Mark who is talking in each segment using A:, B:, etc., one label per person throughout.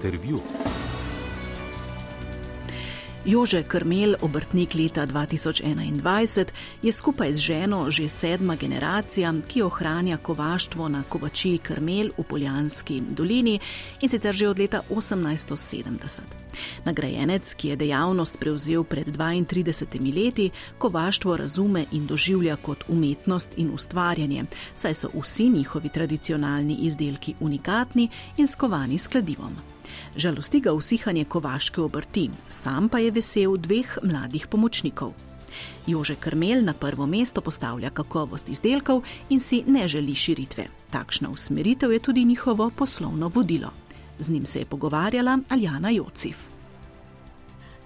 A: Intervju.
B: Jože Krmel, obrtnik leta 2021, je skupaj z ženo že sedma generacija, ki ohranja kovaštvo na Kovačiji Krmel v Poljanski dolini in sicer že od leta 1870. Nagrajenec, ki je dejavnost prevzel pred 32 leti, kovaštvo razume in doživlja kot umetnost in ustvarjanje, saj so vsi njihovi tradicionalni izdelki unikatni in skovani s kladivom. Žalosti ga usihanje kovaške obrti, sam pa je vesel dveh mladih pomočnikov. Jože Krmel na prvo mesto postavlja kakovost izdelkov in si ne želi širitve. Takšna usmeritev je tudi njihovo poslovno vodilo. Z njim se je pogovarjala Aljana Jocif.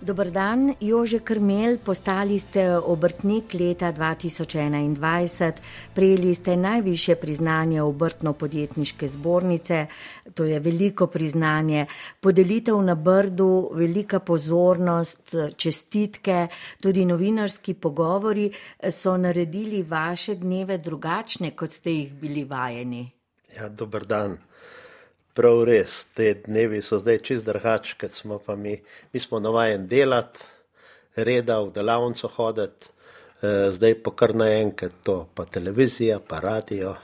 C: Dober dan, Jože Krmel, postali ste obrtnik leta 2021, prejeli ste najviše priznanje obrtno-podjetniške zbornice, to je veliko priznanje, podelitev na Brdu, velika pozornost, čestitke, tudi novinarski pogovori so naredili vaše dneve drugačne, kot ste jih bili vajeni.
D: Ja, dober dan. Prav res, te dnevi so zdaj čist drugačni, kot smo pa mi. Mi smo navajen delati, reda v delavnico hoditi, eh, zdaj pa kar naenkrat to, pa televizija, pa radio.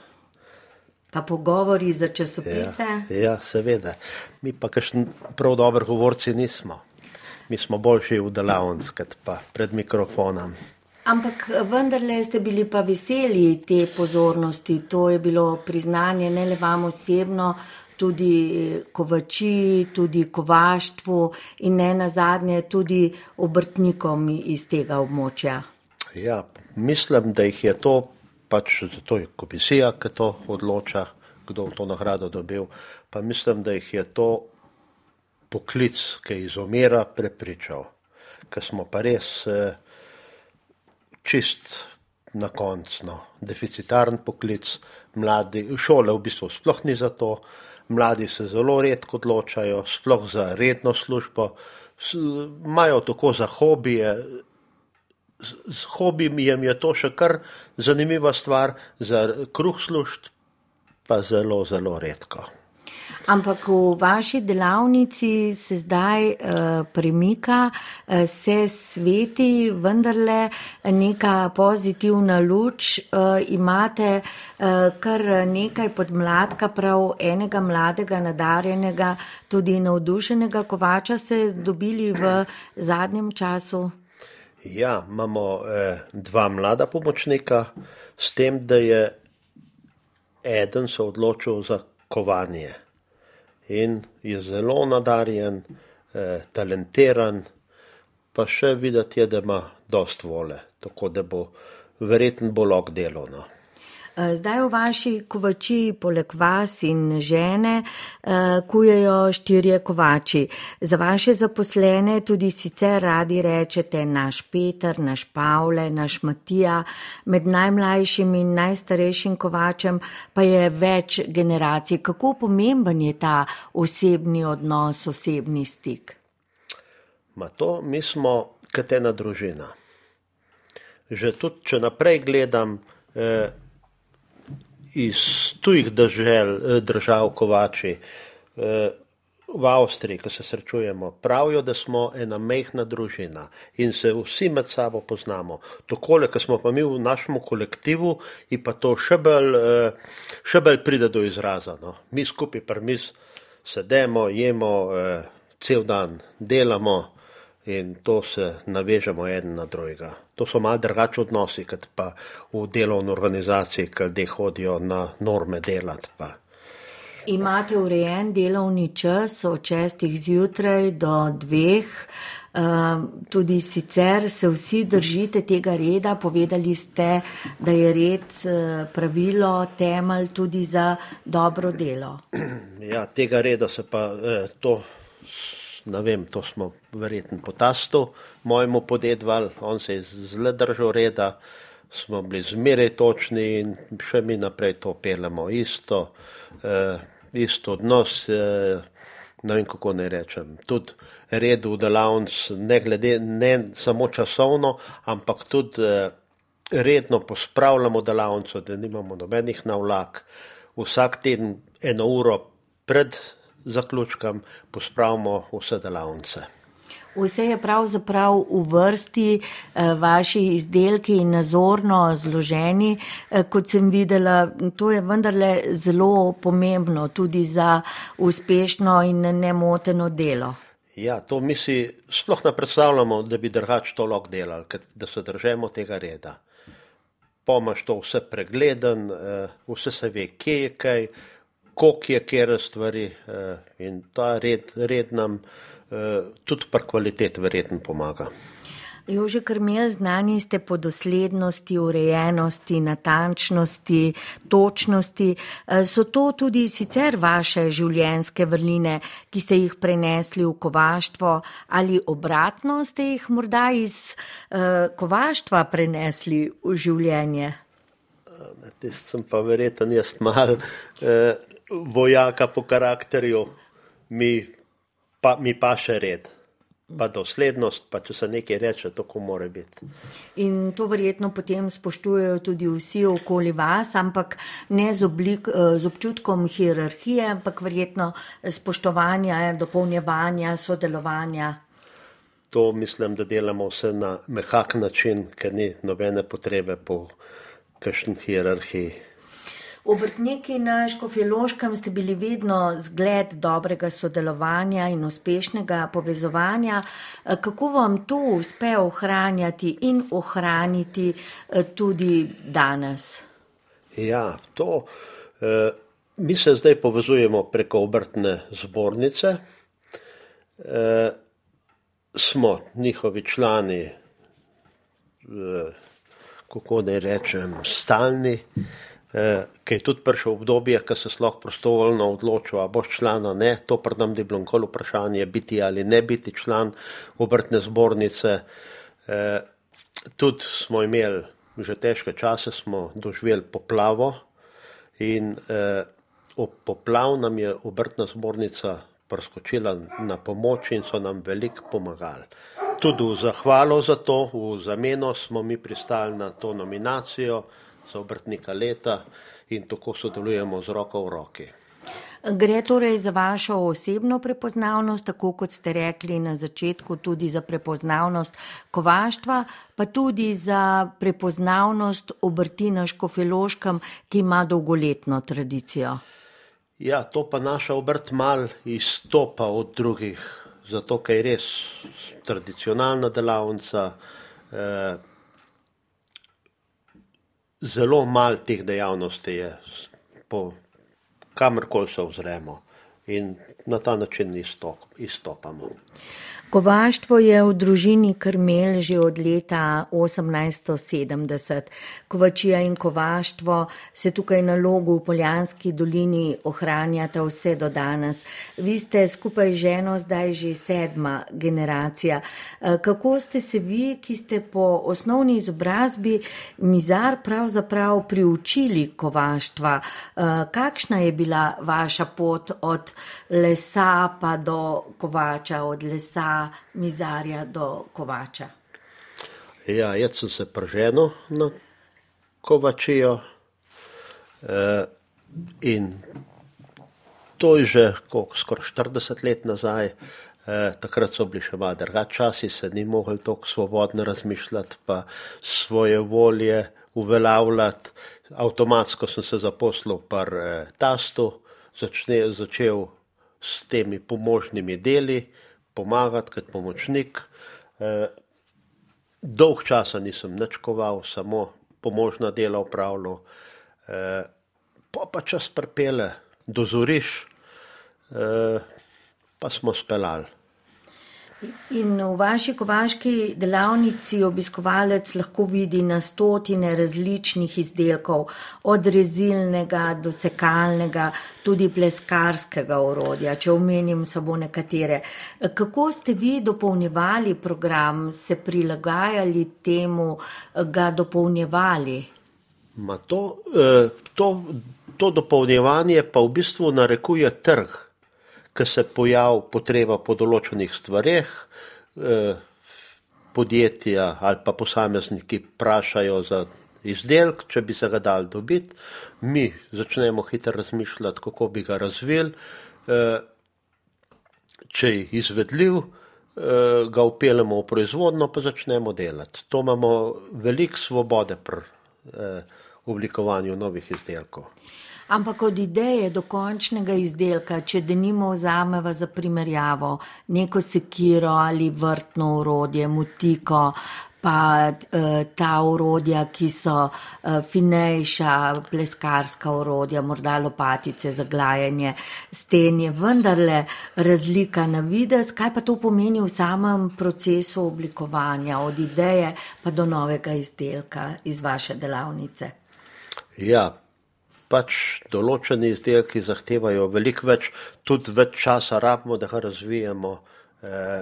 C: Pa pogovori za časopise?
D: Ja, ja seveda. Mi pa kakšni prav dobri govorci nismo. Mi smo boljši v delavnici, kot pa pred mikrofonom.
C: Ampak vendarle ste bili pa veseli te pozornosti. To je bilo priznanje ne le vam osebno, tudi kovači, tudi kovaštvu in ne na zadnje tudi obrtnikom iz tega območja.
D: Ja, mislim, da jih je to, pač to je komisija, ki to odloča, kdo to nagrado dobil, pa mislim, da jih je to poklic, ki je izomera prepričal, ker smo pa res eh, čist na koncu, no, deficitaren poklic, mladi, šole v bistvu sploh ni za to, mladi se zelo redko odločajo, sploh za redno službo, imajo tako za hobije. Z hobijem je to še kar zanimiva stvar, za kruh služb pa zelo, zelo redko.
C: Ampak v vaši delavnici se zdaj uh, premika, uh, se sveti vendarle neka pozitivna luč. Uh, imate uh, kar nekaj podmladka, prav enega mladega, nadarjenega, tudi navdušenega kovača se dobili v zadnjem času.
D: Ja, imamo eh, dva mlada pomočnika, s tem, da je eden se odločil za kovanje in je zelo nadarjen, eh, talentiran, pa še videti je, da ima dost vole, tako da bo verjetno bolj ok delovno.
C: Eh, zdaj v vaši kovači, poleg vas in žene, eh, kujejo štirje kovači. Za vaše zaposlene tudi sicer radi rečete naš Peter, naš Pavle, naš Matija. Med najmlajšim in najstarejšim kovačem pa je več generacij. Kako pomemben je ta osebni odnos, osebni stik?
D: Ma to mi smo kot ena družina. Že tudi, če naprej gledam, eh, iz tujih držav, eh, držav Kovači, eh, v Avstriji, ko se srečujemo, pravijo, da smo ena mehna družina in se vsi med sabo poznamo. Tokole, ko smo pa mi v našem kolektivu, in pa to še bolj, eh, še bolj pride do izraza. No. Mi skupaj pa mi sedemo, jemo, cel dan delamo in to se navežemo en na drugega. To so malo drugačni odnosi, kot pa v delovni organizaciji, ki ljudje hodijo na norme delati. Pa.
C: Imate urejen delovni čas od šestih zjutraj do dveh. Uh, tudi sicer se vsi držite tega reda, povedali ste, da je red uh, pravilo, temelj tudi za dobro delo.
D: Ja, tega reda se pa eh, to ne vem, to smo verjetno potastu mojemu podedval, on se je zelo držal reda, smo bili zmeraj točni in še mi naprej to pelemo isto, eh, isto odnos, eh, ne vem kako ne rečem, tudi red v delavnc, ne glede, ne samo časovno, ampak tudi eh, redno pospravljamo delavnico, da nimamo nobenih navlak, vsak teden eno uro pred zaključkom pospravimo vse delavnice.
C: Vse je pravzaprav v vrsti, eh, vaši izdelki in nazorno zloženi. Eh, kot sem videla, to je vendarle zelo pomembno tudi za uspešno in nemoteno delo.
D: Ja, to mi si sploh ne predstavljamo, da bi drugače to lahko delali, da se držemo tega reda. Pomaž to vse pregleden, eh, vse se ve, kje je kaj, koliko je kjer stvari in ta red, red nam. Tudi par kvalitet verjetno pomaga.
C: Jože Krmel, znani ste po doslednosti, urejenosti, natančnosti, točnosti. Eh, so to tudi sicer vaše življenjske vrline, ki ste jih prenesli v kovaštvo ali obratno ste jih morda iz uh, kovaštva prenesli v življenje?
D: Tist sem pa verjeten jaz mal uh, vojaka po karakterju. Mi pa mi pa še red. Pa doslednost, pa če se nekaj reče, tako mora biti.
C: In to verjetno potem spoštujejo tudi vsi okoli vas, ampak ne z, oblik, eh, z občutkom hierarhije, ampak verjetno spoštovanja, dopolnjevanja, sodelovanja.
D: To mislim, da delamo vse na mehak način, ker ni nobene potrebe po kakšni hierarhiji.
C: Obrtniki na Škofjeloškem ste bili vedno zgled dobrega sodelovanja in uspešnega povezovanja. Kako vam to uspe ohranjati in ohraniti eh, tudi danes?
D: Ja, to. Eh, mi se zdaj povezujemo preko obrtne zbornice. Eh, smo njihovi člani, eh, kako naj rečem, stalni. Eh, ki je tudi prišel obdobje, ko se lahko prostovoljno odločil, a boš član ali ne, to predam je bilo nikoli vprašanje, biti ali ne biti član obrtne zbornice. Eh, tudi smo imeli že težke čase, smo doživeli poplavo in eh, ob poplav nam je obrtna zbornica preskočila na pomoč in so nam veliko pomagali. Tudi v zahvalo za to, v zameno smo mi pristali na to nominacijo za obrtnika leta in tako sodelujemo z roko v roki.
C: Gre torej za vašo osebno prepoznavnost, tako kot ste rekli na začetku, tudi za prepoznavnost kovaštva, pa tudi za prepoznavnost obrti na Škofeloškem, ki ima dolgoletno tradicijo.
D: Ja, to pa naša obrt mal izstopa od drugih, zato ker je res tradicionalna delavnica. Eh, zelo malo teh dejavnosti je, po kamorkoli se ozremo in na ta način izstop, izstopamo.
C: Kovaštvo je v družini Krmel že od leta 1870. Kovačija in kovaštvo se tukaj na logu v Poljanski dolini ohranjata vse do danes. Vi ste skupaj z ženo zdaj že sedma generacija. Eh, kako ste se vi, ki ste po osnovni izobrazbi mizar pravzaprav priučili kovaštva? Eh, kakšna je bila vaša pot od lesa pa do kovača, od lesa mizarja do kovača?
D: Ja, jaz sem se preženil na kovačijo eh, in to je že skoraj 40 let nazaj. Eh, takrat so bili še malo drugačni časi, se ni mogel tako svobodno razmišljati, pa svoje volje uveljavljati. Avtomatsko sem se zaposlil par eh, tastu, začne, začel s temi pomožnimi deli, eh, pomagati kot pomočnik. Eh, dolg časa nisem načkoval, samo pomožna dela upravljal, eh, pa pa čas prepele, dozoriš, eh, pa smo speljali.
C: In v vaši kovaški delavnici obiskovalec lahko vidi na stotine različnih izdelkov, od rezilnega do sekalnega, tudi pleskarskega orodja, če omenim samo nekatere. Kako ste vi dopolnjevali program, se prilagajali temu, ga dopolnjevali?
D: To, eh, to, to dopolnjevanje pa v bistvu narekuje trg ko se pojavi potreba po določenih stvareh, eh, podjetja ali pa posamezniki vprašajo za izdelek, če bi se ga dal dobiti, mi začnemo hitro razmišljati, kako bi ga razvili. Eh, če je izvedljiv, eh, ga upeljemo v proizvodno, pa začnemo delati. To imamo veliko svobode pri oblikovanju novih izdelkov.
C: Ampak od ideje do končnega izdelka, če denimo vzameva za primerjavo neko sekiro ali vrtno urodje, mutiko, pa uh, ta urodja, ki so uh, finejša, pleskarska urodja, morda lopatice za glajanje sten, je vendarle razlika na vides. Kaj pa to pomeni v samem procesu oblikovanja, od ideje pa do novega izdelka iz vaše delavnice?
D: Ja, pač določeni izdelki zahtevajo veliko več, tudi več časa rabimo, da ga razvijemo. Eh,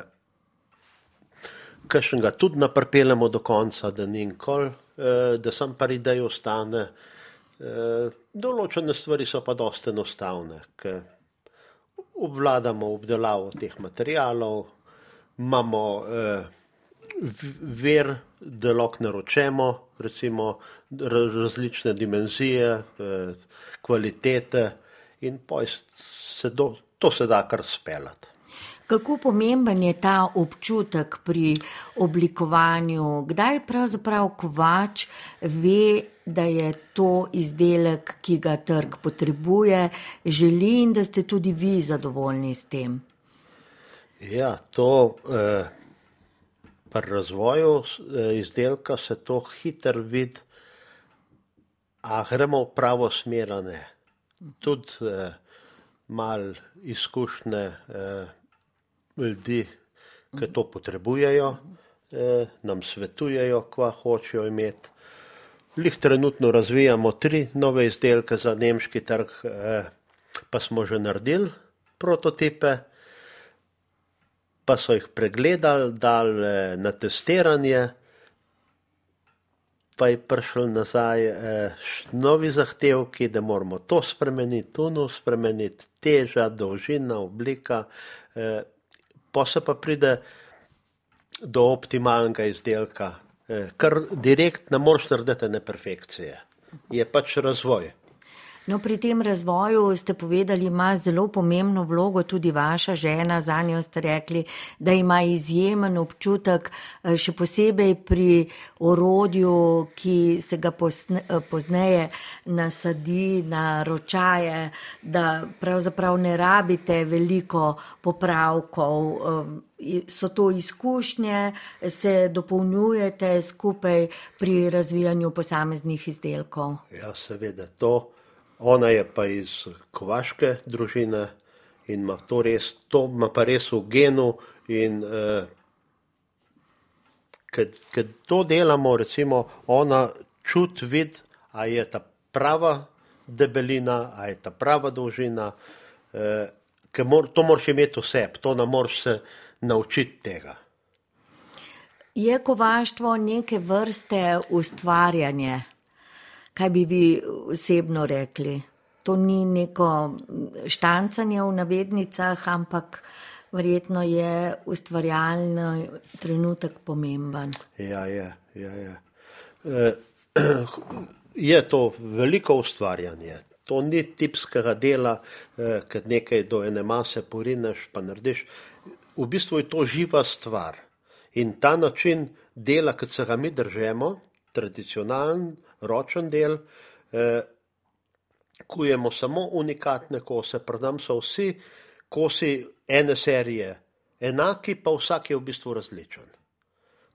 D: Kaj ga tudi naprpelemo do konca, da ni nikoli, eh, da sem par idej ostane. Eh, določene stvari so pa dosti enostavne, ker obvladamo obdelavo teh materijalov, imamo eh, ver, da lahko naročemo, recimo različne dimenzije, eh, kvalitete in se do, to se da kar speljati.
C: Kako pomemben je ta občutek pri oblikovanju? Kdaj pravzaprav kovač ve, da je to izdelek, ki ga trg potrebuje, želi in da ste tudi vi zadovoljni s tem?
D: Ja, to. Eh, pri razvoju eh, izdelka se to hitro vidi, a gremo v pravo smer, ne. Tudi eh, mal izkušnje eh, ljudi, ki to potrebujejo, eh, nam svetujejo, kva hočejo imeti. Lih trenutno razvijamo tri nove izdelke za nemški trg, eh, pa smo že naredili prototipe pa so jih pregledali, dali eh, na testiranje, pa je prišel nazaj eh, novi zahtevki, da moramo to spremeniti, tuno spremeniti, teža, dolžina, oblika, eh, pa se pa pride do optimalnega izdelka, eh, kar direkt ne moreš narediti neperfekcije. Je pač razvoj.
C: No, pri tem razvoju ste povedali, ima zelo pomembno vlogo tudi vaša žena, za njo ste rekli, da ima izjemen občutek, eh, še posebej pri orodju, ki se ga posne, eh, pozneje nasadi na ročaje, da pravzaprav ne rabite veliko popravkov. Eh, so to izkušnje, se dopolnjujete skupaj pri razvijanju posameznih izdelkov?
D: Ja, seveda, to ona je pa iz kovaške družine in ima to res, to ima pa res v genu in uh, kad to delamo, recimo, ona čut vid, a je ta prava debelina, a je ta prava dolžina, uh, ker mor, to moraš imeti vse, to ne moreš se naučiti tega.
C: Je kovaštvo neke vrste ustvarjanje? Kaj bi vi osebno rekli? To ni neko štancanje v navednicah, ampak verjetno je ustvarjalni trenutek pomemben.
D: Ja, je. Ja, je. E, je to veliko ustvarjanje. To ni tipskega dela, e, kad nekaj do ene mase porineš, pa narediš. V bistvu je to živa stvar. In ta način dela, ki se ga mi držemo, tradicionalen, ročen del, eh, kujemo samo unikatne kose, predam so vsi kosi ene serije enaki, pa vsak je v bistvu različen.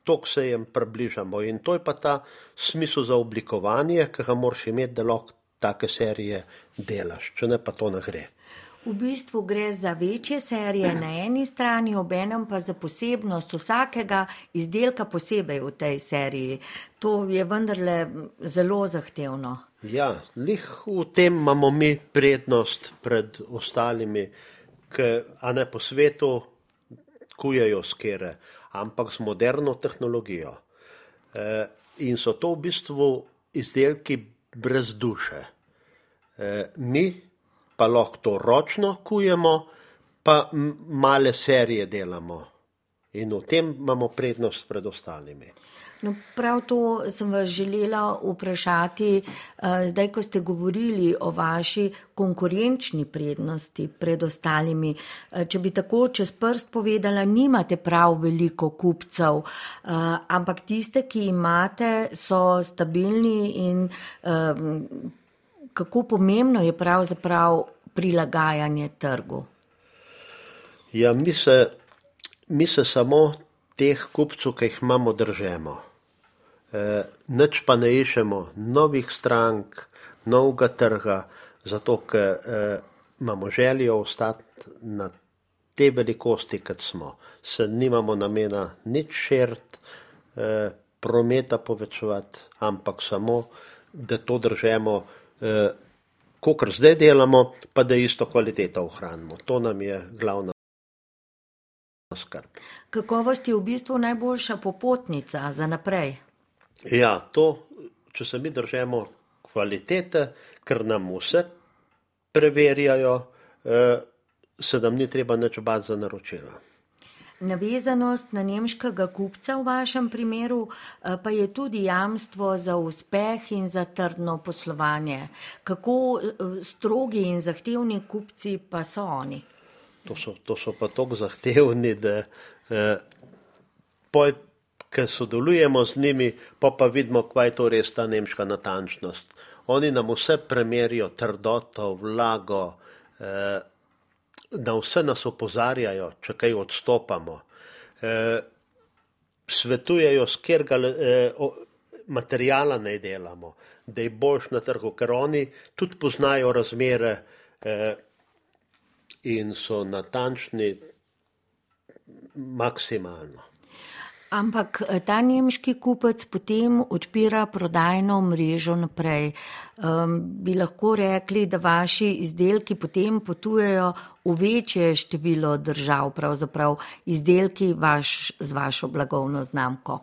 D: Tok se jim približamo in to je pa ta smisel za oblikovanje, ki ga moraš imeti, da lahko take serije delaš, če ne pa to ne gre.
C: V bistvu gre za večje serije na eni strani, obenem pa za posebnost vsakega izdelka posebej v tej seriji. To je vendarle zelo zahtevno.
D: Ja, lih v tem imamo mi prednost pred ostalimi, ki ne po svetu kujejo skere, ampak z moderno tehnologijo. E, in so to v bistvu izdelki brez duše. E, mi pa lahko to ročno kujemo, pa male serije delamo. In v tem imamo prednost pred ostalimi.
C: No, prav to sem vas želela vprašati, eh, zdaj, ko ste govorili o vaši konkurenčni prednosti pred ostalimi. Eh, če bi tako čez prst povedala, nimate prav veliko kupcev, eh, ampak tiste, ki imate, so stabilni in kako pomembno je pravzaprav prilagajanje trgu.
D: Ja, mi se, mi se samo teh kupcev, ki jih imamo, držemo. Eh, nič pa ne iščemo novih strank, novega trga, zato ker eh, imamo željo ostati na te velikosti, kot smo. Se nimamo namena nič širiti, eh, prometa povečevati, ampak samo, da to držemo, kot zdaj delamo, pa da isto kvaliteto ohranimo. To nam je glavna. Skrb.
C: Kakovost je v bistvu najboljša popotnica za naprej.
D: Ja, to, če se mi držimo kvalitete, ker nam vse preverjajo, eh, se nam ni treba nič bati za naročila.
C: Navezanost na nemškega kupca v vašem primeru eh, pa je tudi jamstvo za uspeh in za trdno poslovanje. Kako eh, strogi in zahtevni kupci pa so oni?
D: To so, to so pa tako zahtevni, da eh, poj ker sodelujemo z njimi, pa pa vidimo, kaj je to res ta nemška natančnost. Oni nam vse premerijo, trdoto, vlago, eh, da vse nas opozarjajo, če kaj odstopamo. Eh, svetujejo, s kjer ga eh, materijala ne delamo, da je boljš na trgu, ker oni tudi poznajo razmere eh, in so natančni maksimalno.
C: Ampak eh, ta nemški kupec potem odpira prodajno mrežo naprej. Um, bi lahko rekli, da vaši izdelki potem potujejo v večje število držav, pravzaprav izdelki vaš, z vašo blagovno znamko.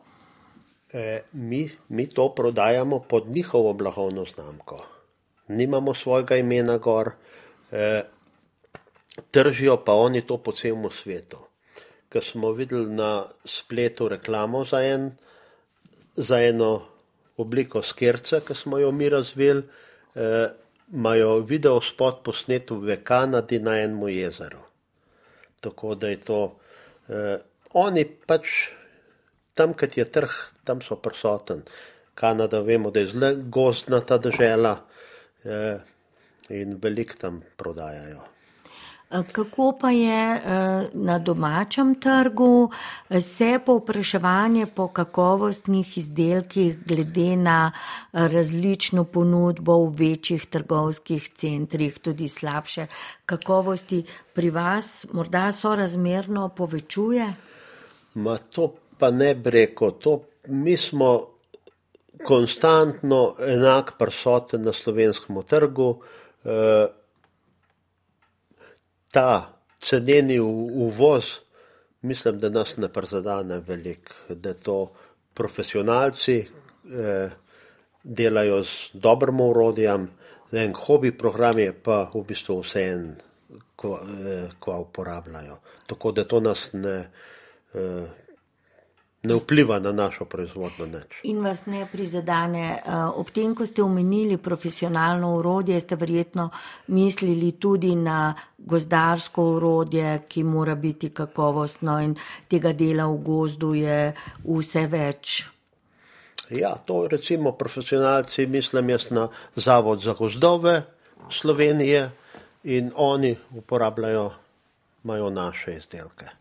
D: E, mi, mi to prodajamo pod njihovo blagovno znamko. Nimamo svojega imena gor, e, tržijo pa oni to po celem svetu ker smo videli na spletu reklamo za, en, za eno obliko skirce, ki smo jo mi razvili, eh, imajo video spot posnet v Kanadi na enem jezeru. Tako da je to, eh, oni pač tam, kjer je trg, tam so prisoten. Kanada, vemo, da je zelo gozdna ta država eh, in veliko tam prodajajo.
C: Kako pa je eh, na domačem trgu, se povpraševanje po kakovostnih izdelkih glede na različno ponudbo v večjih trgovskih centrih, tudi slabše kakovosti, pri vas morda sorazmerno povečuje?
D: Ma to pa ne breko, to mi smo konstantno enak prisoten na slovenskem trgu. Eh, ta cenjeni uvoz, mislim, da nas ne prizadene veliko, da to profesionalci eh, delajo z dobrim urodjem, en hobi program je pa v bistvu vse en, ko, eh, ko uporabljajo. Tako da to nas ne, eh, ne vpliva na našo proizvodno neč.
C: In vas ne prizadane. Eh, ob tem, ko ste omenili profesionalno urodje, ste verjetno mislili tudi na gozdarsko urodje, ki mora biti kakovostno in tega dela v gozdu je vse več.
D: Ja, to recimo profesionalci, mislim jaz na Zavod za gozdove Slovenije in oni uporabljajo, imajo naše izdelke.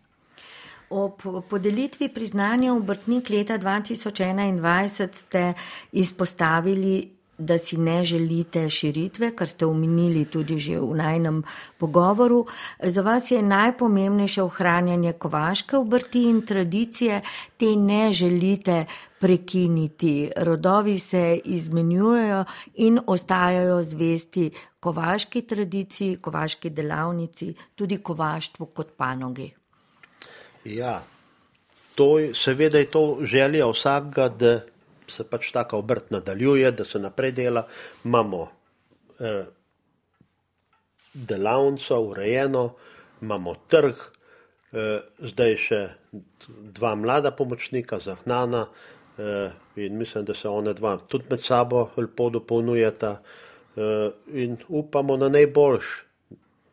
C: Ob podelitvi priznanja obrtnik leta 2021 ste izpostavili, da si ne želite širitve, kar ste omenili tudi že v najnem pogovoru. Za vas je najpomembnejše ohranjanje kovaške obrti in tradicije, te ne želite prekiniti. Rodovi se izmenjujejo in ostajajo zvesti kovaški tradiciji, kovaški delavnici, tudi kovaštvu kot panogi.
D: Ja, to, seveda je to želja vsakega, da se pač taka obrt nadaljuje, da se naprej dela. Imamo eh, delavnico urejeno, imamo trg, zdaj še dva mlada pomočnika, zahnana in mislim, da se one dva tudi med sabo lepo dopolnjujeta in upamo na najboljš.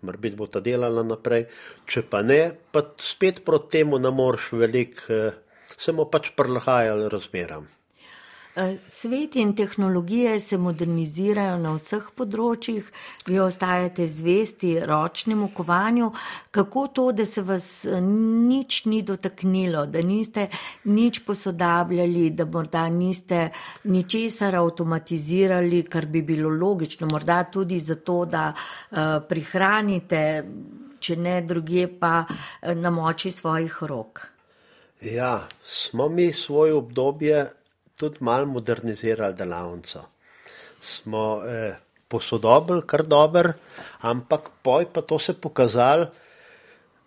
D: Marbit bo ta delala naprej, če pa ne, pa spet proti temu ne moreš veliko, se mu pač prlahajali razmeram.
C: Eh, svet in tehnologije se modernizirajo na vseh področjih, vi ostajate zvesti ročnemu kovanju. Kako to, da se vas eh, nič ni dotaknilo, da niste nič posodabljali, da morda niste ničesar avtomatizirali, kar bi bilo logično, morda tudi zato, da uh, prihranite, če ne druge, pa na moči svojih rok.
D: Ja, smo mi svoje obdobje tudi malo modernizirali delavnico. Smo eh, posodobili kar dober, ampak poj pa to se pokazali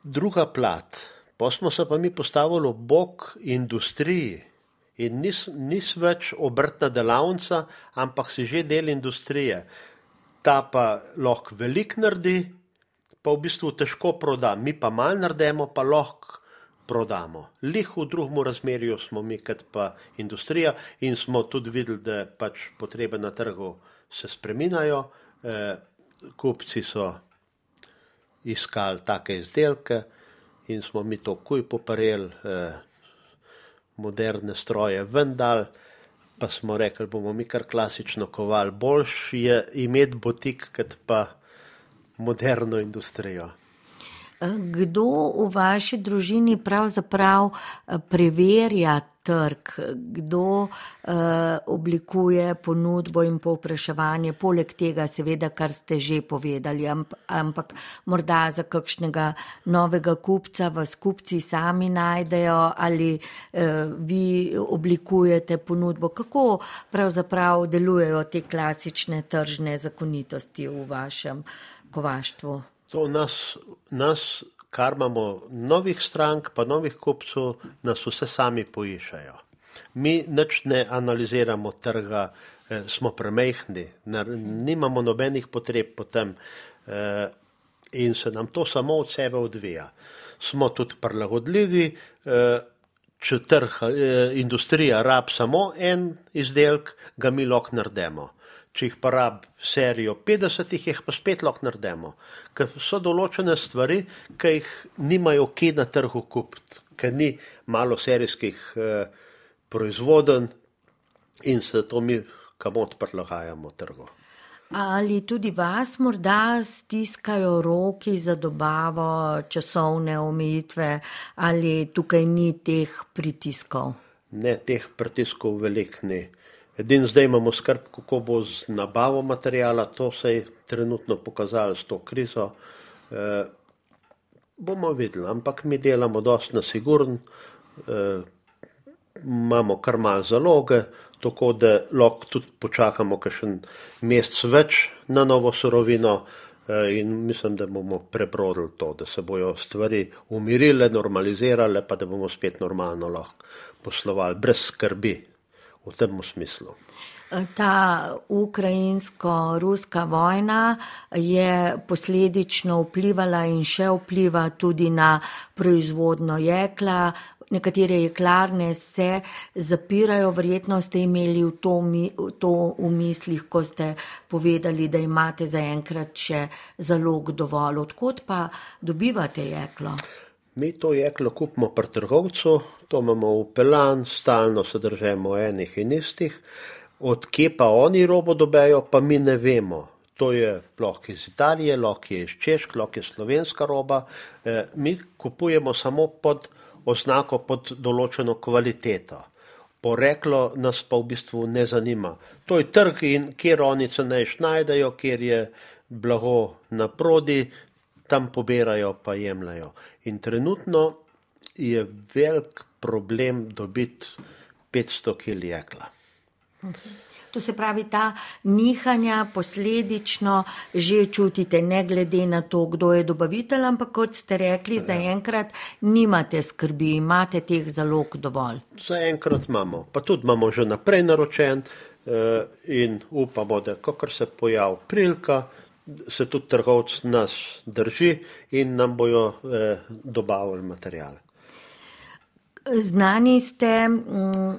D: druga plat. Pa smo se pa mi postavili v bok industriji in nis, nis več obrtna delavnica, ampak si že del industrije. Ta pa lahko velik naredi, pa v bistvu težko proda. Mi pa mal naredimo, pa lahko prodamo. Lih v drugem razmerju smo mi, kot pa industrija, in smo tudi videli, da pač potrebe na trgu se spreminjajo. Eh, kupci so iskali take izdelke in smo mi to kuj poparili, eh, moderne stroje vendal. Pa smo rekli, bomo mi kar klasično kovali. Boljš je imeti botik, kot pa moderno industrijo.
C: Kdo v vaši družini pravzaprav eh, preverja trg, kdo uh, oblikuje ponudbo in povpraševanje, poleg tega, seveda, kar ste že povedali, amp, ampak morda za kakšnega novega kupca vas kupci sami najdejo ali uh, vi oblikujete ponudbo. Kako pravzaprav delujejo te klasične tržne zakonitosti v vašem kovaštvu?
D: To nas, nas, kar imamo novih strank, pa novih kupcev, nas vse sami poišajo. Mi nič ne analiziramo trga, eh, smo premehni, nimamo nobenih potreb potem eh, in se nam to samo od sebe odvija. Smo tudi prilagodljivi, eh, če trg, eh, industrija rab samo en izdelek, ga mi lahko naredimo če jih pa rab serijo 50, jih pa spet lahko naredimo. Ker so določene stvari, ki jih nimajo kje na trgu kupiti, ker ni malo serijskih eh, proizvoden in se to mi kamot prilagajamo trgu.
C: Ali tudi vas morda stiskajo roki za dobavo, časovne omejitve, ali tukaj ni teh pritiskov?
D: Ne, teh pritiskov velik ni. Edino zdaj imamo skrb, kako bo z nabavo materijala, to se je trenutno pokazalo s to krizo. E, bomo videli, ampak mi delamo dosti na sigurn, e, imamo kar malo zaloge, tako da lahko tudi počakamo kakšen mesec več na novo surovino e, in mislim, da bomo prebrodili to, da se bojo stvari umirile, normalizirale, pa da bomo spet normalno lahko poslovali brez skrbi v tem smislu.
C: Ta ukrajinsko-ruska vojna je posledično vplivala in še vpliva tudi na proizvodno jekla. Nekatere jeklarne se zapirajo, verjetno ste imeli v to, to v mislih, ko ste povedali, da imate zaenkrat še zalog dovolj. Odkot pa dobivate jeklo?
D: Mi to jeklo kupimo pri trgovcu, to imamo v pelan, stalno se držemo enih in istih, odkje pa oni robo dobejo, pa mi ne vemo. To je lahko iz Italije, lahko je iz Češk, lahko je slovenska roba. E, mi kupujemo samo pod oznako, pod določeno kvaliteto. Poreklo nas pa v bistvu ne zanima. To je trg in kjer oni se naj najdejo, kjer je blago na prodi, tam pobirajo pa jemljajo. In trenutno je velik problem dobiti 500 kg jekla.
C: To se pravi, ta nihanja posledično že čutite, ne glede na to, kdo je dobavitelj, ampak kot ste rekli, ja. zaenkrat nimate skrbi, imate teh zalog dovolj.
D: Zaenkrat imamo, pa tudi imamo že naprej naročen eh, in upamo, da ko se pojavi prilika, se tudi trgovc nas drži in nam bojo eh, dobavili material.
C: Znani ste, mm,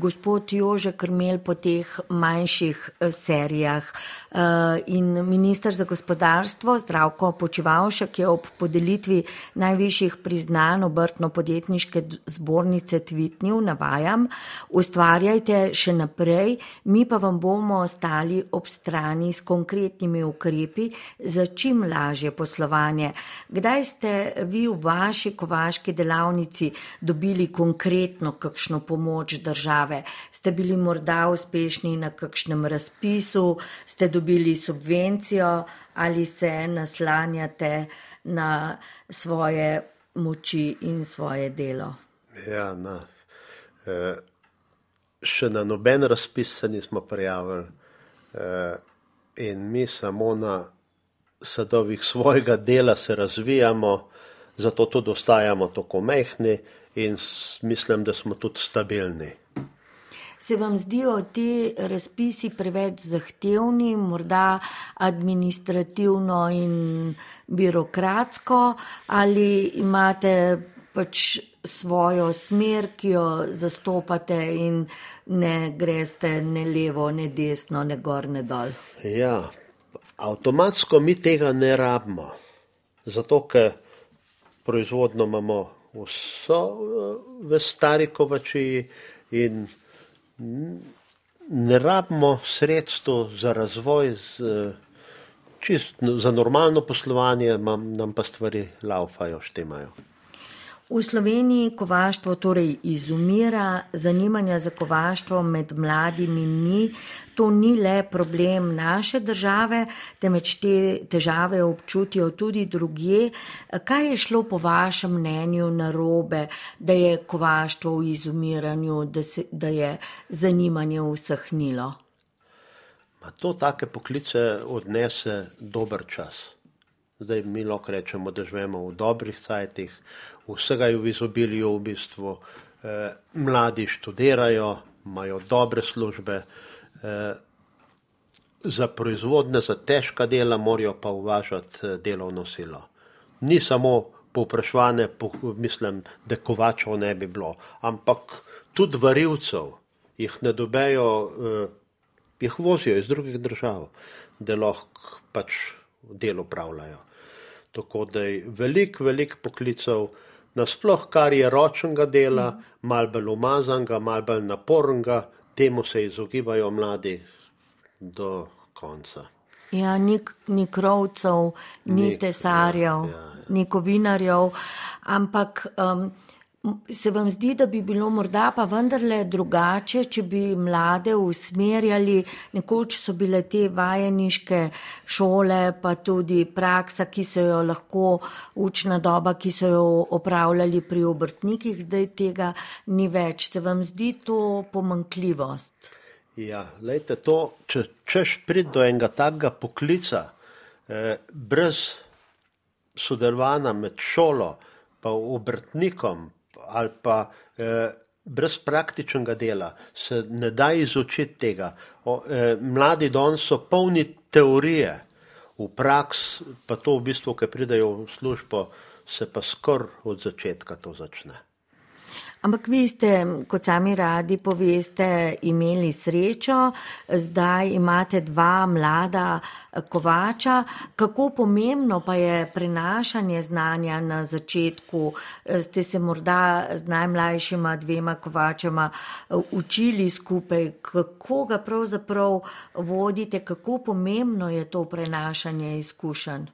C: gospod Jože Krmel, po teh manjših eh, serijah eh, in minister za gospodarstvo Zdravko Počivalšek je ob podelitvi najvišjih priznanj obrtno-podjetniške zbornice tvitnil, navajam, ustvarjajte še naprej, mi pa vam bomo ostali ob strani s konkretnimi ukrepi za čim lažje poslovanje. Kdaj ste vi v vaši kovaški delavnici dobili dobili konkretno kakšno pomoč države? Ste bili morda uspešni na kakšnem razpisu, ste dobili subvencijo ali se naslanjate na svoje moči in svoje delo?
D: Ja, na, eh, še na noben razpis se nismo prijavili eh, in mi samo na sadovih svojega dela se razvijamo, zato tudi ostajamo tako mehni in mislim, da smo tudi stabilni.
C: Se vam zdijo ti razpisi preveč zahtevni, morda administrativno in birokratsko, ali imate pač svojo smer, ki jo zastopate in ne greste ne levo, ne desno, ne gor, ne dol?
D: Ja, avtomatsko mi tega ne rabimo, zato ker proizvodno imamo vso eh, v stari kovači in ne rabimo sredstvo za razvoj, z, eh, čist, za normalno poslovanje, nam pa stvari laufajo, štimajo.
C: V Sloveniji kovaštvo torej izumira, zanimanja za kovaštvo med mladimi ni. To ni le problem naše države, temveč te težave občutijo tudi druge. Kaj je šlo po vašem mnenju na robe, da je kovaštvo v izumiranju, da, se, da je zanimanje usahnilo?
D: Ma to take poklice odnese dober čas. Zdaj mi lahko rečemo, da živimo v dobrih cajtih, vsega je v izobilju v bistvu, eh, mladi študirajo, imajo dobre službe, eh, za proizvodne, za težka dela morajo pa uvažati eh, delovno silo. Ni samo povpraševanje, po, mislim, da kovačev ne bi bilo, ampak tudi varilcev jih ne dobejo, eh, jih vozijo iz drugih držav, da lahko pač delo upravljajo. Tako da je veliko, veliko poklicev, nasploh kar je ročnega dela, mal bolj umazanga, mal bolj napornega, temu se izogibajo mladi do konca.
C: Ja, ni, ni krovcev, ni, ni tesarjev, ja, ja, ja. ni kovinarjev, ampak. Um, Se vam zdi, da bi bilo morda pa vendarle drugače, če bi mlade usmerjali, nekoč so bile te vajeniške šole, pa tudi praksa, ki so jo lahko, učna doba, ki so jo opravljali pri obrtnikih, zdaj tega ni več. Se vam zdi to pomankljivost?
D: Ja, lejte to, če češ prid do enega takega poklica, eh, brez sodelovanja med šolo pa obrtnikom, ali pa eh, brez praktičnega dela se ne da izučiti tega. O, eh, mladi don so polni teorije, v praks pa to v bistvu, ki pridejo v službo, se pa skoraj od začetka to začne.
C: Ampak vi ste, kot sami radi poveste, imeli srečo, zdaj imate dva mlada kovača. Kako pomembno pa je prenašanje znanja na začetku? Ste se morda z najmlajšima dvema kovačema učili skupaj, kako ga pravzaprav vodite, kako pomembno je to prenašanje izkušenj?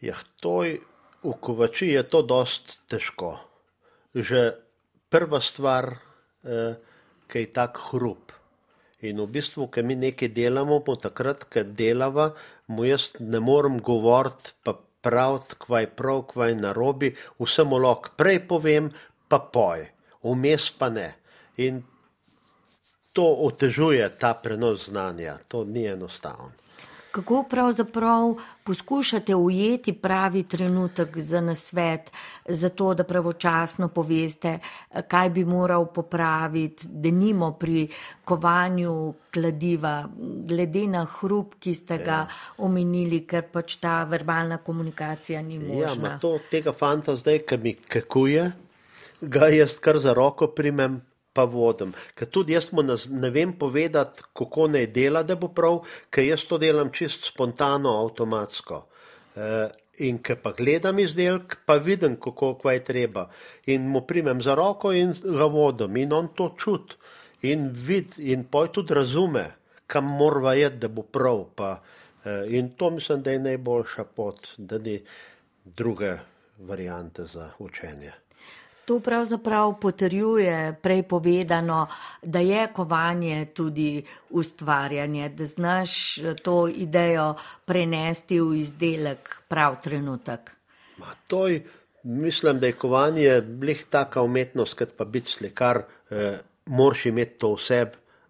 D: Ja, to je, v kovači je to dost težko. Že prva stvar, eh, ki je tak hrup. In v bistvu, ki mi nekaj delamo, pa takrat, ko delava, mu jaz ne morem govoriti, pa praviti, kva je prav, kva je narobi, vse mu lahko prej povem, pa poj, vmes pa ne. In to otežuje ta prenos znanja, to ni enostavno.
C: Kako pravzaprav poskušate ujeti pravi trenutek za nasvet, za to, da pravočasno poveste, kaj bi moral popraviti, da nimo pri kovanju kladiva, glede na hrup, ki ste ga ja. omenili, ker pač ta verbalna komunikacija ni
D: ja,
C: možna.
D: Ja, to tega fanta zdaj, ki mi kakuje, ga jaz kar za roko primem pa vodim. Ker tudi jaz mu ne vem povedati, kako naj dela, da bo prav, ker jaz to delam čist spontano, avtomatsko. E, in ker pa gledam izdelek, pa vidim, kako je treba. In mu primem za roko in ga vodim in on to čut in vid in poj tudi razume, kam mora jeti, da bo prav. Pa, e, in to mislim, da je najboljša pot, da ni druge variante za učenje.
C: To pravzaprav potrjuje prej povedano, da je kovanje tudi ustvarjanje, da znaš to idejo prenesti v izdelek prav trenutek.
D: Ma, toj, mislim, da je kovanje blih taka umetnost, kot pa biti slikar, eh, moraš imeti to vse,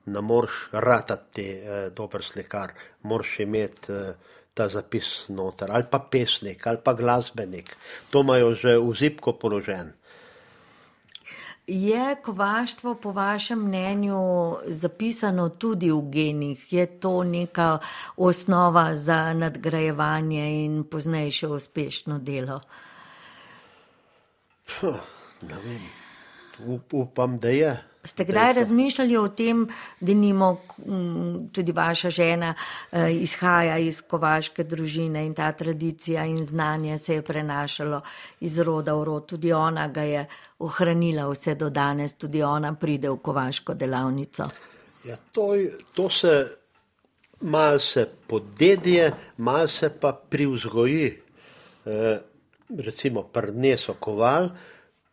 D: ne moreš ratati eh, dober slikar, moraš imeti eh, ta zapis noter, ali pa pesnik, ali pa glasbenik. To imajo že v zipko položen.
C: Je kovaštvo po vašem mnenju zapisano tudi v genih? Je to neka osnova za nadgrajevanje in poznejše uspešno delo?
D: Puh, ne vem. Upam, da je.
C: Ste kdaj razmišljali o tem, da nimo tudi vaša žena eh, izhaja iz kovaške družine in ta tradicija in znanje se je prenašalo iz roda v rod. Tudi ona ga je ohranila vse do danes, tudi ona pride v kovaško delavnico.
D: Ja, to, to se mal se podedje, mal se pa privzgoji. E, recimo, prneso koval,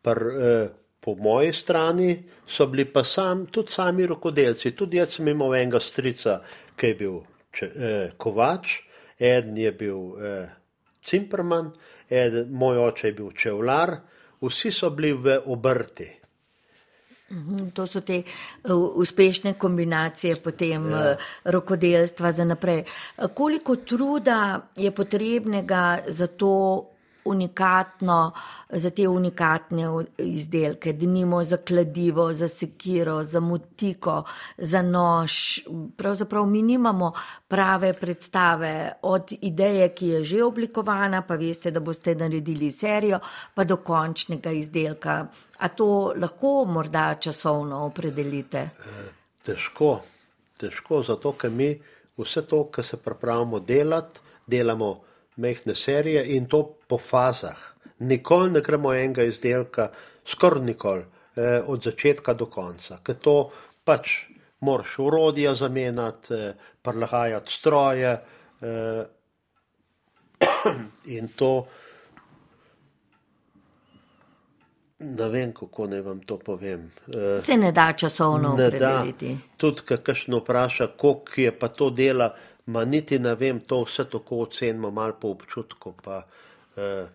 D: pr, e, po moji strani so bili pa sam, tudi sami rokodelci. Tudi jaz sem imel enega strica, ki je bil če, eh, kovač, eden je bil eh, cimperman, eden, moj oče je bil čevlar, vsi so bili v obrti.
C: Mhm, to so te uh, uspešne kombinacije potem ja. uh, rokodelstva za naprej. Koliko truda je potrebnega za to unikatno, za te unikatne izdelke, da nimo za kladivo, za sekiro, za mutiko, za nož. Pravzaprav mi nimamo prave predstave od ideje, ki je že oblikovana, pa veste, da boste naredili serijo, pa do končnega izdelka. A to lahko morda časovno opredelite?
D: Težko, težko, zato ker mi vse to, kar se pripravljamo delati, delamo mehne serije in to po fazah. Nikoli ne gremo enega izdelka, skoraj nikoli, eh, od začetka do konca, ker to pač moraš urodja zamenjati, eh, prilagajati stroje eh, in to. Ne vem, kako naj vam to povem.
C: Eh, Se ne da časovno opredeliti.
D: Tudi, kakšno vpraša, koliko je pa to dela, ma niti ne vem, to vse tako ocenimo, malo po občutku. Pa, eh,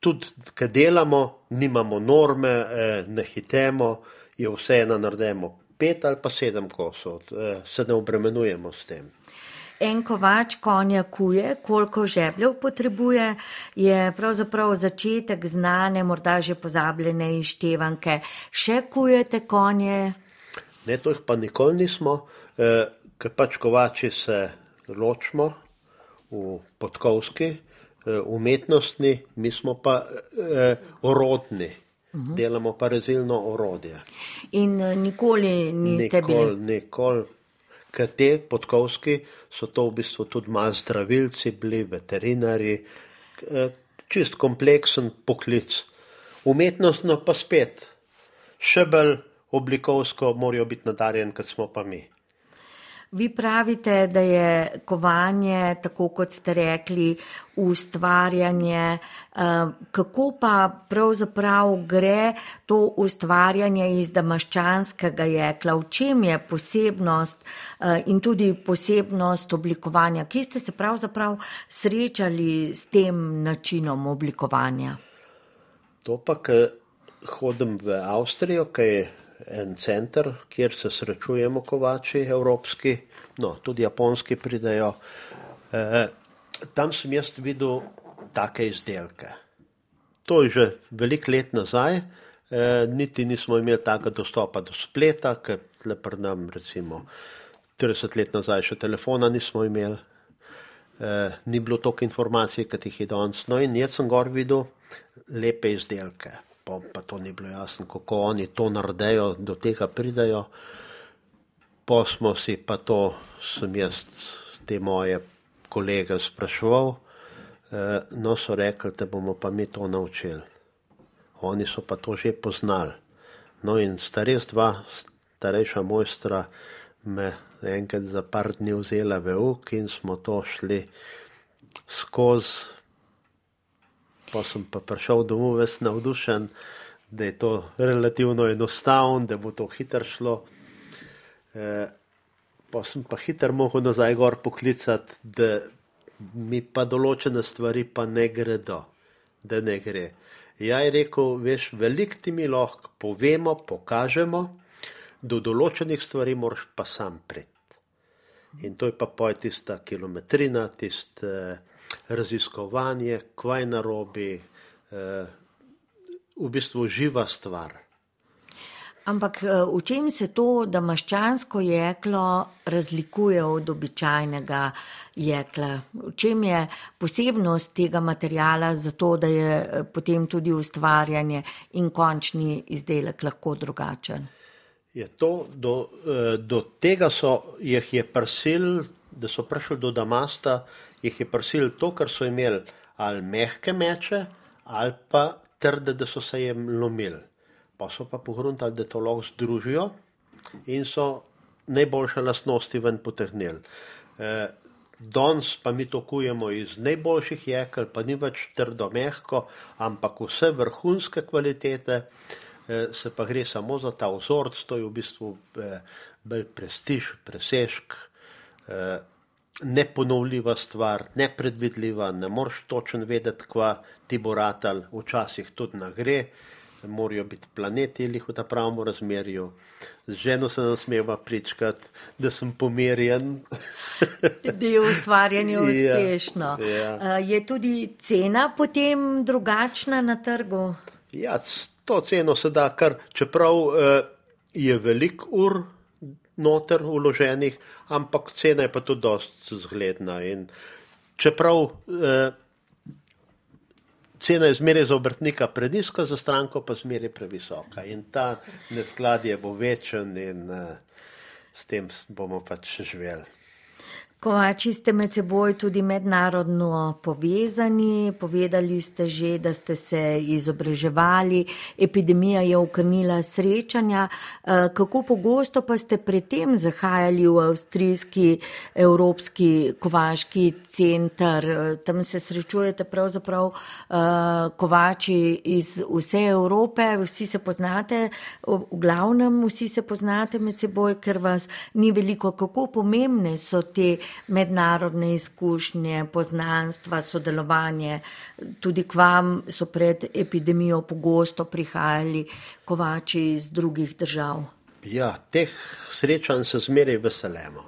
D: tudi, ker delamo, nimamo norme, eh, ne hitemo, je vse ena naredimo. Pet ali pa sedem kosov, eh, se ne obremenujemo s tem.
C: En kovač konja kuje, koliko žebljev potrebuje, je pravzaprav začetek znane, morda že pozabljene ištevanke. Še kujete konje?
D: Ne, to jih pa nikoli nismo, eh, ker pač kovači se ločimo v podkovski, eh, umetnostni, mi smo pa eh, orodni. Uhum. Delamo pa rezilno orodje.
C: In eh, nikoli niste
D: nikoli, bili? Nikoli, ker te podkovski so to v bistvu tudi malo zdravilci, bili veterinari, eh, čist kompleksen poklic. Umetnostno pa spet, še bolj oblikovsko morajo biti nadarjeni, kot smo pa mi.
C: Vi pravite, da je kovanje, tako kot ste rekli, ustvarjanje. Eh, kako pa pravzaprav gre to ustvarjanje iz damaščanskega jekla? V čem je posebnost eh, in tudi posebnost oblikovanja? Kje ste se pravzaprav srečali s tem načinom oblikovanja?
D: To pa, ker hodim v Avstrijo, kaj je en center, kjer se srečujemo kovači evropski, no, tudi japonski pridejo. Eh, tam sem jaz videl take izdelke. To je že veliko let nazaj, eh, niti nismo imeli takega dostopa do spleta, ker le pred nam, recimo 30 let nazaj, še telefona nismo imeli, eh, ni bilo toliko informacij, kot jih je danes. No in jaz sem gor videl lepe izdelke, pa, pa to ni bilo jasno, kako oni to naredijo, do tega pridajo. Pa smo si pa to, sem jaz te moje kolege spraševal, eh, no so rekli, da bomo pa mi to naučili. Oni so pa to že poznali. No in starejša dva, starejša mojstra, me enkrat za par dni vzela v uk in smo to šli skozi. Pa sem pa prišel domov, ves navdušen, da je to relativno enostavno, da bo to hitro šlo. Eh, pa sem pa hitro mogel nazaj gor poklicati, da mi pa določene stvari pa ne gredo, da ne gre. Ja, je rekel, veš, veliko ti mi lahko povemo, pokažemo, do določenih stvari moraš pa sam pred. In to je pa poj tista kilometrina, tiste raziskovanje, kvaj narobi, eh, v bistvu živa stvar.
C: Ampak eh, v čem se to, da maščansko jeklo razlikuje od običajnega jekla? V čem je posebnost tega materijala za to, da je eh, potem tudi ustvarjanje in končni izdelek lahko drugačen?
D: Je to, do, do tega so jih je prsil, da so prišli do Damasta, jih je prsil to, kar so imeli ali mehke meče, ali pa trde, da so se jim lomili pa so pa pogruntali, da to lahko združijo in so najboljše lastnosti ven potegnili. E, danes pa mi to kujemo iz najboljših jekel, pa ni več trdo mehko, ampak vse vrhunske kvalitete, e, se pa gre samo za ta vzorc, to je v bistvu e, bolj prestiž, presežk. E, Neponovljiva stvar, nepredvidljiva, ne moreš točno vedeti, kva ti bo ratal, včasih tudi na gre morajo biti planeti ali v ta pravem razmerju. Z ženo se nam smeva pričkati, da sem pomirjen.
C: da je ustvarjanje ja, uspešno. Ja, ja. Je tudi cena potem drugačna na trgu?
D: Ja, to ceno se da, kar čeprav eh, je velik ur noter uloženih, ampak cena je pa tudi dost zgledna. In čeprav eh, cena je zmeraj za obrtnika preniska, za stranko pa zmeraj previsoka. In ta neskladje bo večen in uh, s tem bomo pač živeli.
C: Kovači ste med seboj tudi mednarodno povezani, povedali ste že, da ste se izobraževali, epidemija je ukrnila srečanja. Eh, kako pogosto pa ste predtem zahajali v avstrijski Evropski kovaški centr? Eh, tam se srečujete pravzaprav eh, kovači iz vse Evrope, vsi se poznate, v glavnem vsi se poznate med seboj, ker vas ni veliko. Kako pomembne so te mednarodne izkušnje, poznanstva, sodelovanje. Tudi k vam so pred epidemijo pogosto prihajali kovači iz drugih držav.
D: Ja, teh srečanj se zmeraj veselimo.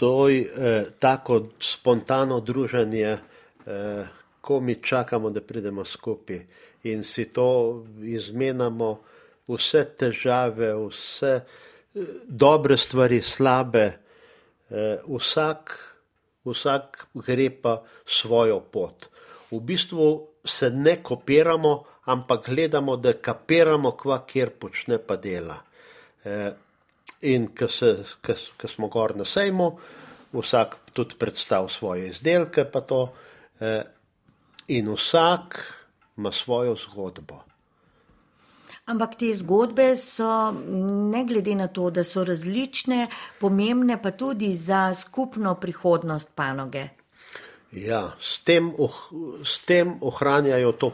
D: To je eh, tako spontano druženje, eh, ko mi čakamo, da pridemo skupaj in si to izmenjamo, vse težave, vse eh, dobre stvari, slabe. Eh, vsak, vsak gre pa svojo pot. V bistvu se ne kopiramo, ampak gledamo, da kapiramo, kva kjer počne pa dela. Eh, in ko smo gor na sejmu, vsak tudi predstavlja svoje izdelke, pa to, eh, in vsak ima svojo zgodbo.
C: Ampak te zgodbe so, ne glede na to, da so različne, pomembne pa tudi za skupno prihodnost panoge.
D: Ja, s tem, oh, s tem ohranjajo to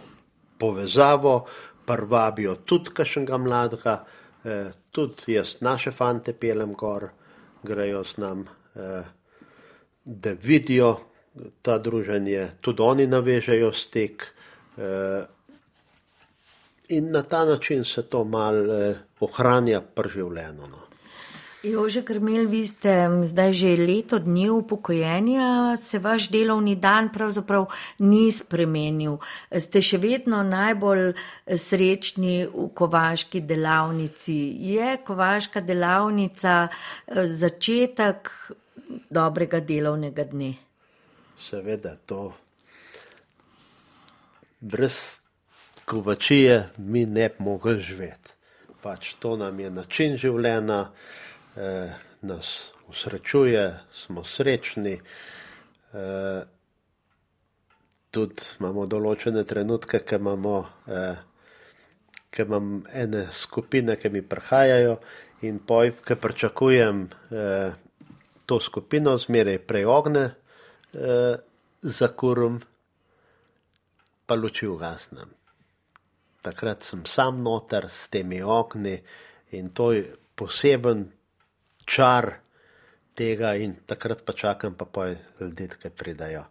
D: povezavo, prvabijo tudi kašnega mladega, eh, tudi jaz naše fante pelem gor, grejo z nam, eh, da vidijo ta druženje, tudi oni navežejo stik. Eh, In na ta način se to malo eh, ohranja preživljeno. No.
C: Jože Krmel, vi ste zdaj že leto dni upokojenja, se vaš delovni dan pravzaprav ni spremenil. Ste še vedno najbolj srečni v kovaški delavnici. Je kovaška delavnica eh, začetek dobrega delovnega dne?
D: Seveda, to brez kovačije mi ne bi mogli živeti. Pač to nam je način življenja eh, nas usrečuje, smo srečni. Eh, tudi imamo določene trenutke, ki imamo, eh, ki imam ene skupine, ki mi prihajajo in poj, ki pričakujem eh, to skupino, zmeraj prej ogne eh, za kurum, pa luči ugasnem. Takrat sem sam noter s temi okni in to je poseben čar tega, in takrat pa čakam, pa pa ljudje, ki pridajo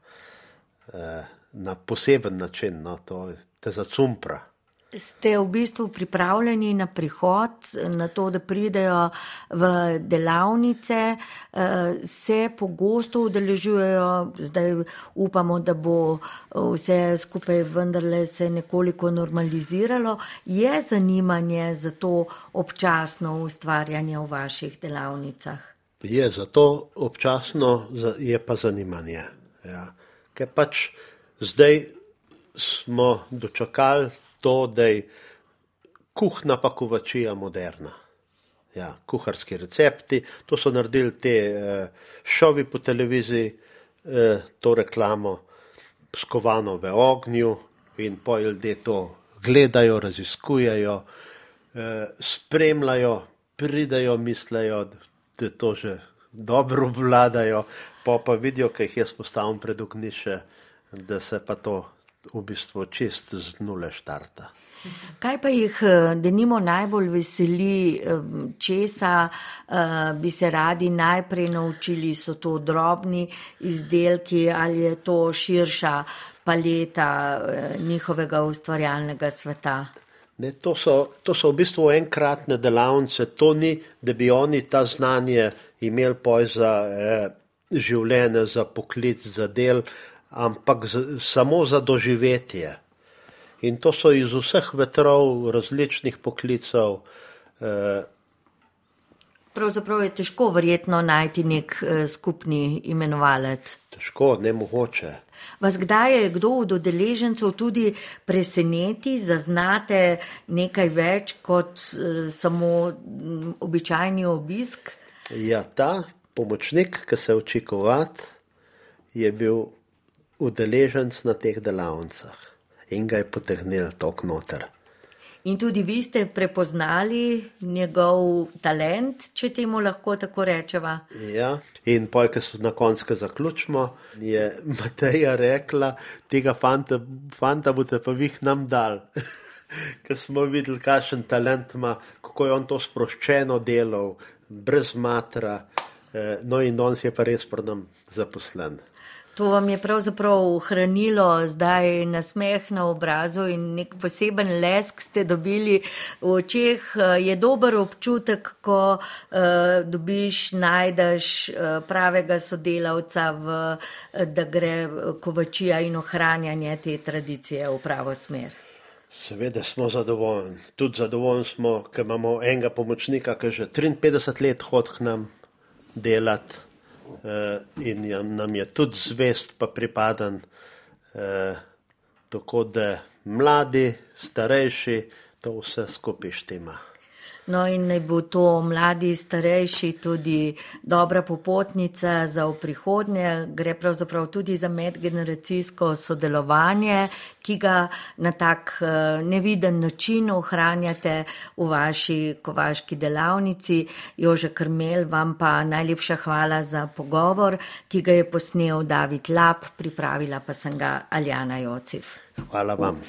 D: eh, na poseben način, no, to te zacumpra.
C: Ste v bistvu pripravljeni na prihod, na to, da pridejo v delavnice, eh, se pogosto udeležujejo, zdaj upamo, da bo vse skupaj vendarle se nekoliko normaliziralo. Je zanimanje za to občasno ustvarjanje v vaših delavnicah?
D: Je za to občasno, je pa zanimanje. Ja. Ker pač zdaj smo dočakali to, da je kuhna pa kovačija moderna. Ja, kuharski recepti, to so naredili te eh, šovi po televiziji, eh, to reklamo, skovano v ognju in po ljudje to gledajo, raziskujejo, eh, spremljajo, pridajo, mislijo, da to že dobro vladajo, pa pa vidijo, kaj jih jaz postavim pred ognišče, da se pa to v bistvu čist z nule štarta.
C: Kaj pa jih, eh, da nimo najbolj veseli, eh, česa eh, bi se radi najprej naučili, so to drobni izdelki ali je to širša paleta njihovega ustvarjalnega sveta?
D: Ne, to, so, to so v bistvu enkratne delavnice, to ni, da bi oni ta znanje imeli poj za eh, življenje, za poklic, za del, ampak z, samo za doživetje. In to so iz vseh vetrov, različnih poklicov. Eh,
C: Pravzaprav je težko verjetno najti nek eh, skupni imenovalec.
D: Težko, ne mogoče.
C: Vas kdaj je kdo od udeležencev tudi preseneti, zaznate nekaj več kot eh, samo mm, običajni obisk?
D: Ja, ta pomočnik, ki se uči kovat, je bil udeleženc na teh delavnicah in ga je potegnil tok noter.
C: In tudi vi ste prepoznali njegov talent, če temu lahko tako rečeva.
D: Ja, in poj, ki so na koncu zaključimo, je Mateja rekla, tega fanta, fanta boste pa vi nam dal. Ker smo videli, kakšen talent ima, kako je on to sproščeno delal, brez matra, eh, no in si je pa res prdem zaposlen.
C: To vam je pravzaprav hranilo zdaj na smeh na obrazu in nek poseben lesk ste dobili v očeh. Je dober občutek, ko uh, dobiš, najdeš uh, pravega sodelavca, v, da gre kovačija in ohranjanje te tradicije v pravo smer.
D: Seveda smo zadovoljni. Tudi zadovoljni smo, ker imamo enega pomočnika, ki že 53 let hodi k nam delati. Eh, in nam je tudi zvest, pa pripadan, eh, tako da mladi, starejši, to vse skupaj štima.
C: No, in naj bo to mladi, starejši, tudi dobra popotnica za v prihodnje. Gre pravzaprav tudi za medgeneracijsko sodelovanje, ki ga na tak eh, neviden način ohranjate v vaši kovaški delavnici. Jože Krmel, vam pa najlepša hvala za pogovor, ki ga je posnel David Lap, pripravila pa sem ga Aljana Jociv.
D: Hvala vam.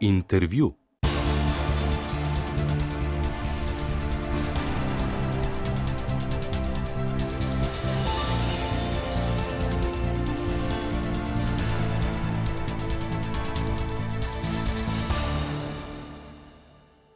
A: Intervju.